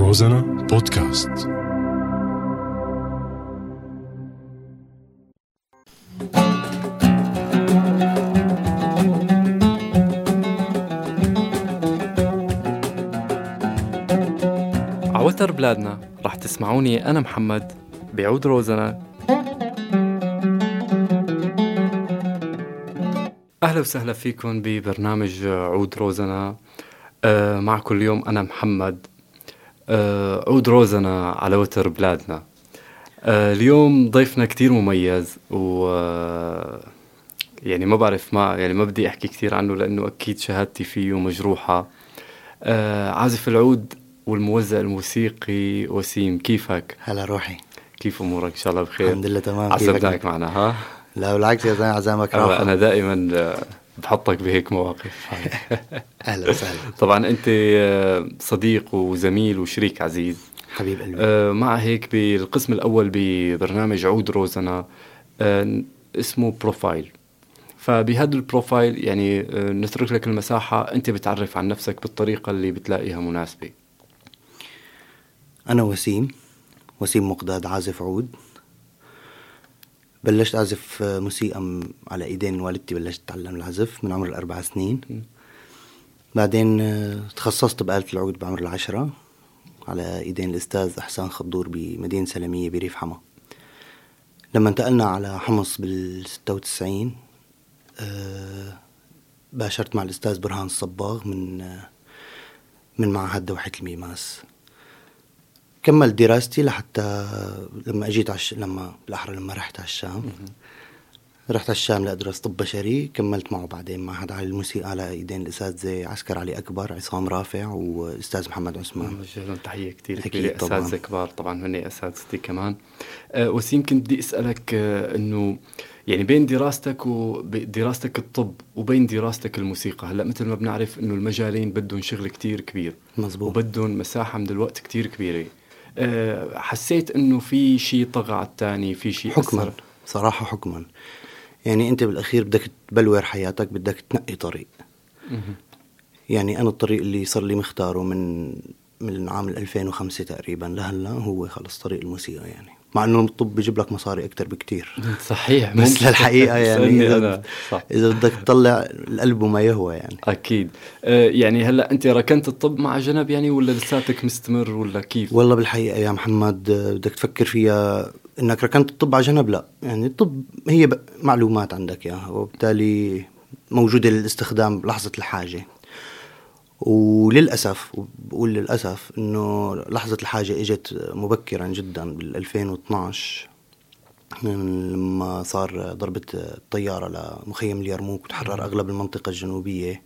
روزانا بودكاست. عوتر بلادنا رح تسمعوني أنا محمد بعود روزنا أهلا وسهلا فيكم ببرنامج عود روزنا آه معكم اليوم أنا محمد. عود روزنا على وتر بلادنا. آه اليوم ضيفنا كتير مميز و آه، يعني ما بعرف ما يعني ما بدي أحكي كتير عنه لأنه أكيد شهادتي فيه مجروحة آه عازف العود والموزع الموسيقي وسيم كيفك؟ هلا روحي. كيف أمورك؟ إن شاء الله بخير. الحمد لله تمام. كيفك؟ معنا ها؟ لا بالعكس يا زلمة عزامك راحة. أنا دائما آه، بحطك بهيك مواقف. أهلا وسهلا. طبعا أنت آه، صديق وزميل وشريك عزيز. حبيب قلبي. آه، مع هيك بالقسم الأول ببرنامج عود روزنا آه، اسمه profile. فبهذا ال profile يعني نترك لك المساحة أنت بتعرف عن نفسك بالطريقة اللي بتلاقيها مناسبة. أنا وسيم وسيم مقداد عازف عود. بلشت أعزف موسيقى م- على إيدين والدتي بلشت أتعلم العزف من عمر الأربع سنين. بعدين آه، تخصصت بآلة العود بعمر العشرة على إيدين الأستاذ أحسان خضور بمدينة سلمية بريف حما لما انتقلنا على حمص بال 96 آه، باشرت مع الأستاذ برهان الصباغ من آه، من معهد دوحة الميماس. كملت دراستي لحتى لما اجيت عش... لما بالأحرى لما رحت على الشام. رحت على الشام لأدرس طب بشري كملت معه بعدين. معهد على الموسيقى على إيدين الاساتذه عسكر علي أكبر عصام رافع وأستاذ محمد عثمان. لهم كتير أكيد كبيرة. طبعاً. أساتذة كبار طبعا هن أساتذتي كمان. أه وسيم كنت بدي أسألك أه إنه يعني بين دراستك ودراستك الطب وبين دراستك الموسيقى. هلأ مثل ما بنعرف إنه المجالين بدهم شغل كتير كبير. مزبوط. وبدهم مساحة من الوقت كتير كبيرة. أه حسيت إنه في شيء طغى على الثاني في شيء حكما أثر صراحة حكما. يعني أنت بالأخير بدك تبلور حياتك بدك تنقي طريق. يعني أنا الطريق اللي صار لي مختاره من من عام 2005 تقريبا لهلأ هو خلص طريق الموسيقى يعني. مع إنه الطب بيجيب لك مصاري أكثر بكتير. صحيح. بس. للحقيقة يعني اسألني إذا بدك تطلع القلب وما يهوى يعني. أكيد. أه يعني هلأ أنت ركنت الطب مع جنب يعني ولا لساتك مستمر ولا كيف؟ والله بالحقيقة يا محمد آه، بدك تفكر فيها إنك ركنت الطب على جنب لأ. يعني الطب هي معلومات عندك إياها وبالتالي موجودة للاستخدام بلحظه الحاجة. وللأسف وبقول للأسف إنه لحظة الحاجة إجت مبكرا جدا بال 2012 لما صار ضربة الطيارة لمخيم اليرموك وتحرر أغلب المنطقة الجنوبية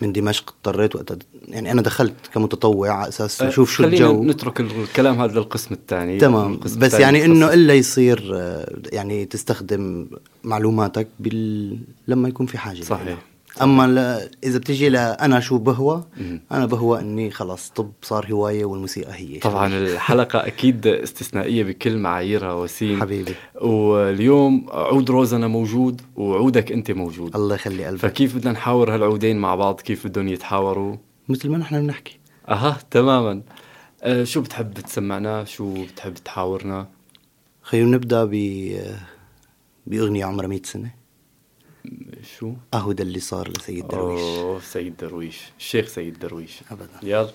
من دمشق اضطريت وقتها يعني أنا دخلت كمتطوع على أساس أشوف شو خلينا الجو نترك الكلام هذا للقسم الثاني تمام القسم بس يعني إنه متخصص. إلا يصير آه، يعني تستخدم معلوماتك بال... لما يكون في حاجة صحيح. لها. أما. إذا بتجي لانا شو بهوى. أنا بهوى إني خلص طب صار هواية والموسيقى هي. طبعا الحلقة أكيد استثنائية بكل معاييرها وسيم. حبيبي. واليوم عود روزنا موجود وعودك أنت موجود. الله يخلي قلبك. فكيف بدنا نحاور هالعودين مع بعض؟ كيف بدهم يتحاوروا؟ مثل ما نحن بنحكي. أها تماما. أه شو بتحب تسمعنا؟ شو بتحب تحاورنا؟ خلينا نبدأ ب بأغنية عمرها 100 سنة. شو؟ اهو ده اللي صار لسيد درويش. أوه سيد درويش. الشيخ سيد درويش. ابدا. يلا.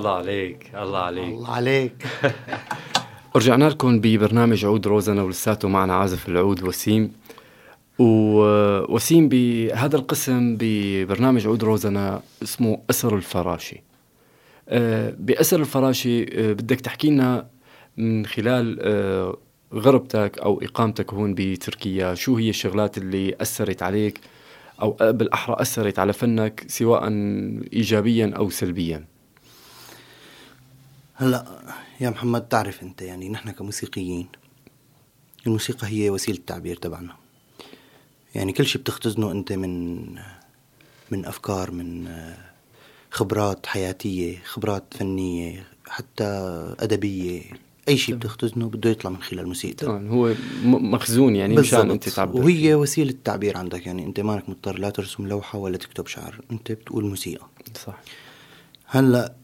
الله عليك الله عليك. الله عليك. ورجعنا لكم ببرنامج عود روزنا ولساته معنا عازف العود وسيم. ووسيم بهذا القسم ببرنامج عود روزنا اسمه أسر الفراشي. أه، بأسر الفراشي أه، بدك تحكي لنا من خلال أه، غربتك أو إقامتك هون بتركيا شو هي الشغلات اللي أثرت عليك أو بالأحرى أثرت على فنك سواء إيجابيا أو سلبيا؟ هلا يا محمد تعرف انت يعني نحن كموسيقيين الموسيقى هي وسيلة التعبير تبعنا. يعني كل شيء بتختزنه انت من من أفكار من خبرات حياتية خبرات فنية حتى أدبية. أي شيء بتختزنه بده يطلع من خلال الموسيقى طبعا هو مخزون يعني مشان أنت تعبر. وهي وسيلة تعبير عندك. يعني أنت مانك مضطر لا ترسم لوحة ولا تكتب شعر. أنت بتقول موسيقى. صح. هلا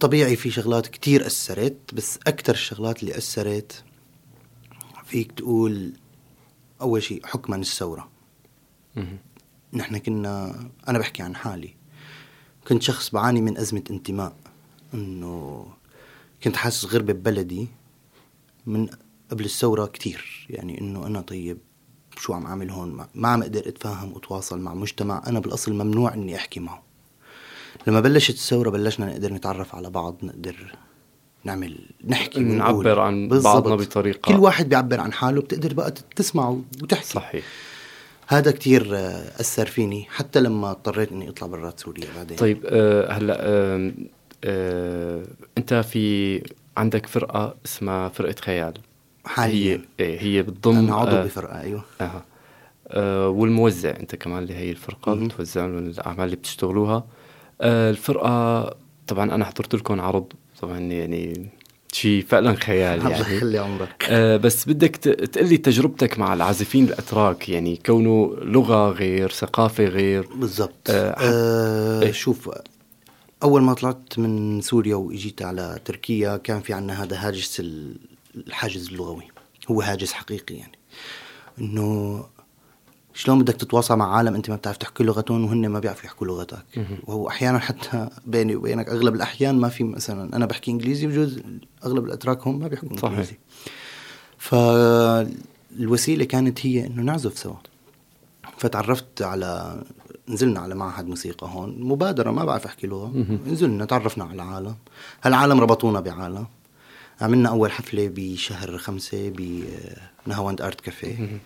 طبيعي في شغلات كتير أثرت بس أكتر الشغلات اللي أثرت فيك تقول أول شيء حكما الثورة. نحن كنا أنا بحكي عن حالي. كنت شخص بعاني من أزمة انتماء إنه كنت حاسس غربة ببلدي من قبل الثورة كتير. يعني إنه أنا طيب شو عم أعمل هون؟ ما عم أقدر أتفاهم وأتواصل مع مجتمع. أنا بالأصل ممنوع إني أحكي معه. لما بلشت الثورة بلشنا نقدر نتعرف على بعض نقدر نعمل نحكي نعبر عن بالزبط. بعضنا بطريقة كل واحد بيعبر عن حاله بتقدر بقى تسمع وتحكي. صحيح. هذا كتير أثر فيني حتى لما اضطريت إني أطلع برات سوريا بعدين. طيب أه هلأ أه أه أنت في عندك فرقة اسمها فرقة خيال. حاليا. هي إيه هي بتضم أنا عضو آه بفرقة أيوه. آه. آه والموزع أنت كمان لهي الفرقة بتوزع لهم الأعمال اللي بتشتغلوها. آه، الفرقة طبعا أنا حضرت لكم عرض طبعا يعني شيء فعلا خيال يعني. الله يخلي عمرك. آه بس بدك تقول لي تجربتك مع العازفين الأتراك يعني كونه لغة غير ثقافة غير. بالضبط. آه, آه إيه؟ شوف أول ما طلعت من سوريا وإجيت على تركيا كان في عنا هذا هاجس الحاجز اللغوي. هو هاجس حقيقي يعني. إنه شلون بدك تتواصل مع عالم انت ما بتعرف تحكي لغتهم وهن ما بيعرفوا يحكوا لغتك. وهو أحيانا حتى بيني وبينك أغلب الأحيان ما في مثلا أنا بحكي إنجليزي بجوز أغلب الاتراك هم ما بيحكوا صحيح. إنجليزي. فالوسيله كانت هي إنه نعزف سوا. فتعرفت على نزلنا على معهد موسيقى هون مبادرة ما بعرف أحكي لغة. نزلنا تعرفنا على عالم هالعالم ربطونا بعالم. عملنا أول حفلة بشهر خمسة بنهاوند أرت كافيه.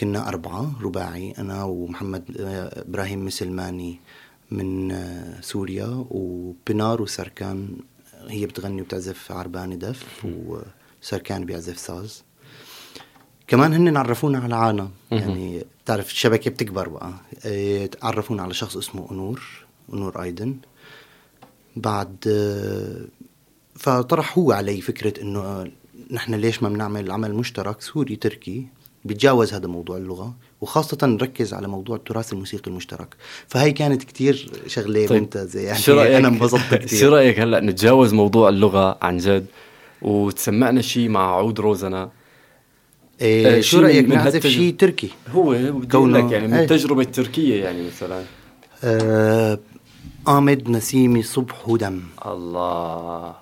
كنا أربعة رباعي أنا ومحمد آه، إبراهيم مسلماني من آه، سوريا وبنار وسركان هي بتغني وبتعزف عرباني دف وسركان بيعزف ساز. كمان هن عرفونا على عانا. يعني بتعرف الشبكة بتكبر بقى. إيه، عرفونا على شخص اسمه أنور أنور أيدن. بعد فطرح هو علي فكرة إنه نحن ليش ما بنعمل عمل مشترك سوري تركي. بيتجاوز هذا موضوع اللغة وخاصة نركز على موضوع التراث الموسيقي المشترك. فهي كانت كتير شغلة طيب. ممتازة يعني شو رأيك؟ أنا انبسطت كتير. شو رأيك هلأ نتجاوز موضوع اللغة عن جد؟ وتسمعنا شيء مع عود روزنا. إيه آه شو رأيك نعزف شيء تركي؟ هو بدي لك يعني من إيه. التجربة التركية يعني مثلا. آه آمد نسيمي صبح ودم الله.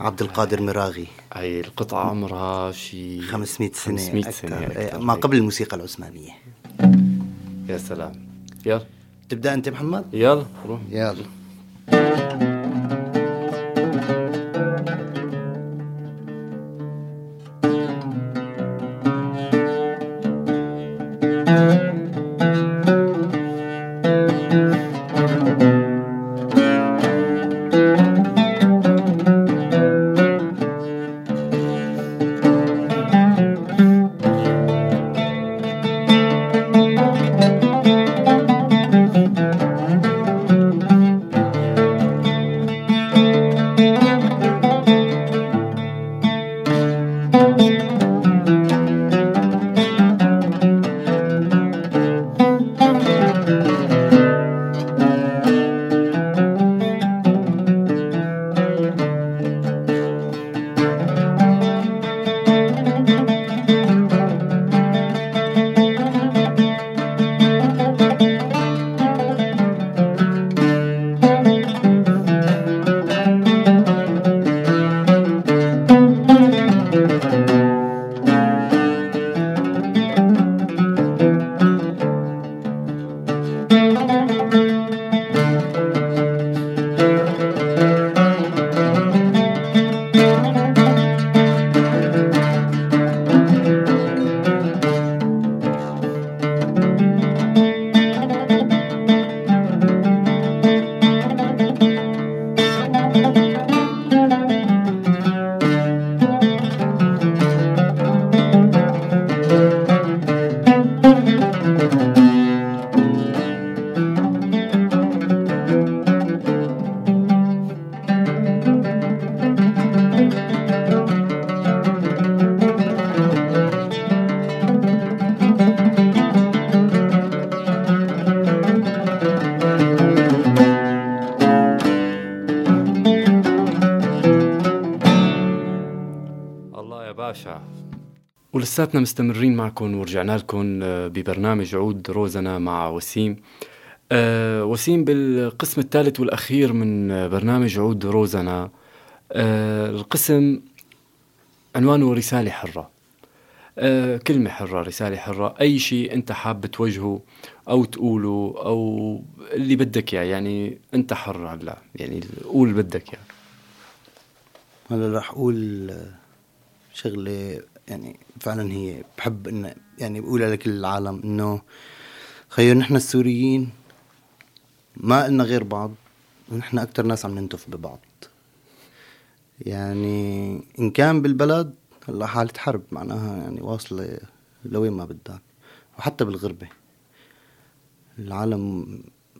عبد القادر مراغي. هي القطعة عمرها شي 500 سنة 500 سنة أكثر. ما قبل الموسيقى العثمانية. يا سلام. يلا. تبدأ أنت محمد؟ يلا روح. يلا. لساتنا مستمرين معكم ورجعنا لكم آه، ببرنامج عود روزنا مع وسيم. أه وسيم بالقسم الثالث والأخير من برنامج عود روزنا أه القسم عنوانه رسالة حرة. أه كلمة حرة رسالة حرة. أي شيء أنت حاب توجهه أو تقوله أو اللي بدك إياه يعني أنت حر هلا يعني قول بدك إياه. هلا رح أقول شغلة يعني فعلا هي بحب إن يعني بقولها لكل العالم إنه خير نحن السوريين ما إلنا غير بعض ونحن أكتر ناس عم ننتف ببعض. يعني إن كان بالبلد هلأ حالة حرب معناها يعني واصلة لوين ما بدك وحتى بالغربة. العالم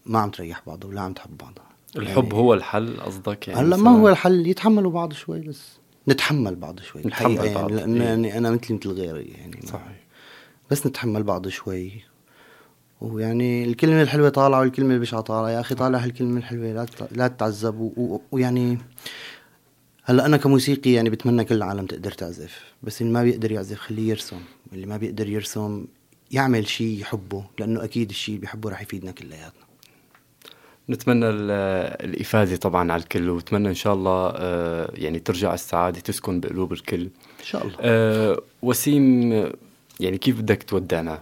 ما عم تريح بعضها ولا عم تحب بعضها. الحب يعني هو الحل قصدك يعني هلأ ما هو الحل يتحملوا بعض شوي بس. نتحمل بعض شوي. نتحمل يعني بعض. لأن إيه. يعني أنا مثلي مثل غيري يعني. صحيح. بس نتحمل بعض شوي. ويعني الكلمة الحلوة طالعة والكلمة البشعة طالعة. يا أخي طالع هالكلمة الحلوة لا لا تتعذب ويعني هلا أنا كموسيقي يعني بتمنى كل العالم تقدر تعزف. بس اللي ما بيقدر يعزف خليه يرسم. اللي ما بيقدر يرسم يعمل شيء يحبه لأنه أكيد الشيء اللي بيحبه رح يفيدنا كلياتنا. نتمنى الإفادة طبعا على الكل ونتمنى إن شاء الله آه، يعني ترجع السعادة تسكن بقلوب الكل. إن شاء الله. أه وسيم يعني كيف بدك تودعنا؟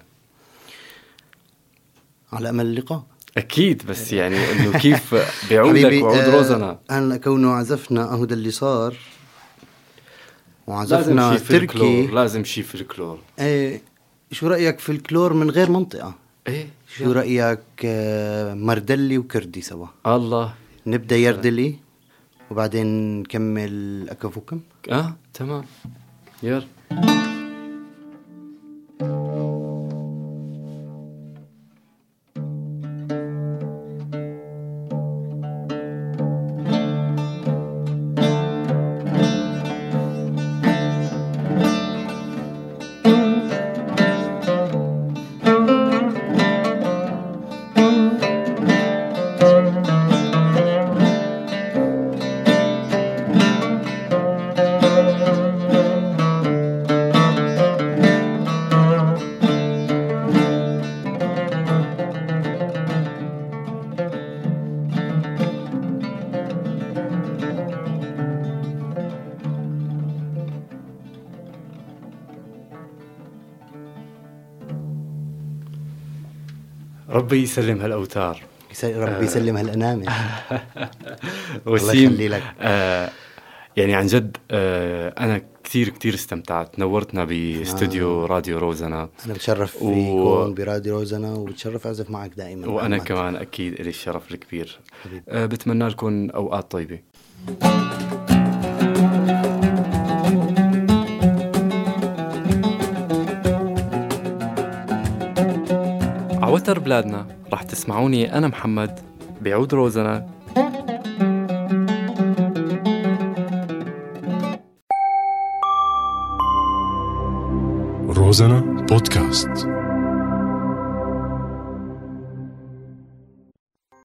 على أمل اللقاء. أكيد بس يعني إنه كيف بيعودك وعود آه، روزنا؟ هلا كونه عزفنا أهو ده اللي صار وعزفنا لازم شي فلكلور تركي لازم شي فلكلور. إيه شو رأيك في الكلور من غير منطقة؟ إيه شو؟ رأيك آه، مردلي وكردي سوا؟ الله. نبدأ يردلي وبعدين نكمل أكفوكم؟ آه تمام. يلا. ربي يسلم هالأوتار. ربي يسلم هالانامل وسيم يخلي لك. آه يعني عن جد آه أنا كثير كثير استمتعت. نورتنا باستوديو راديو روزنا. أنا بتشرف و- فيكم براديو روزنا وبتشرف أعزف معك دائما وأنا. كمان أكيد لي الشرف الكبير. آه بتمنى لكم أوقات طيبة. عوتر بلادنا. رح تسمعوني أنا محمد بعود روزنا. روزانا بودكاست.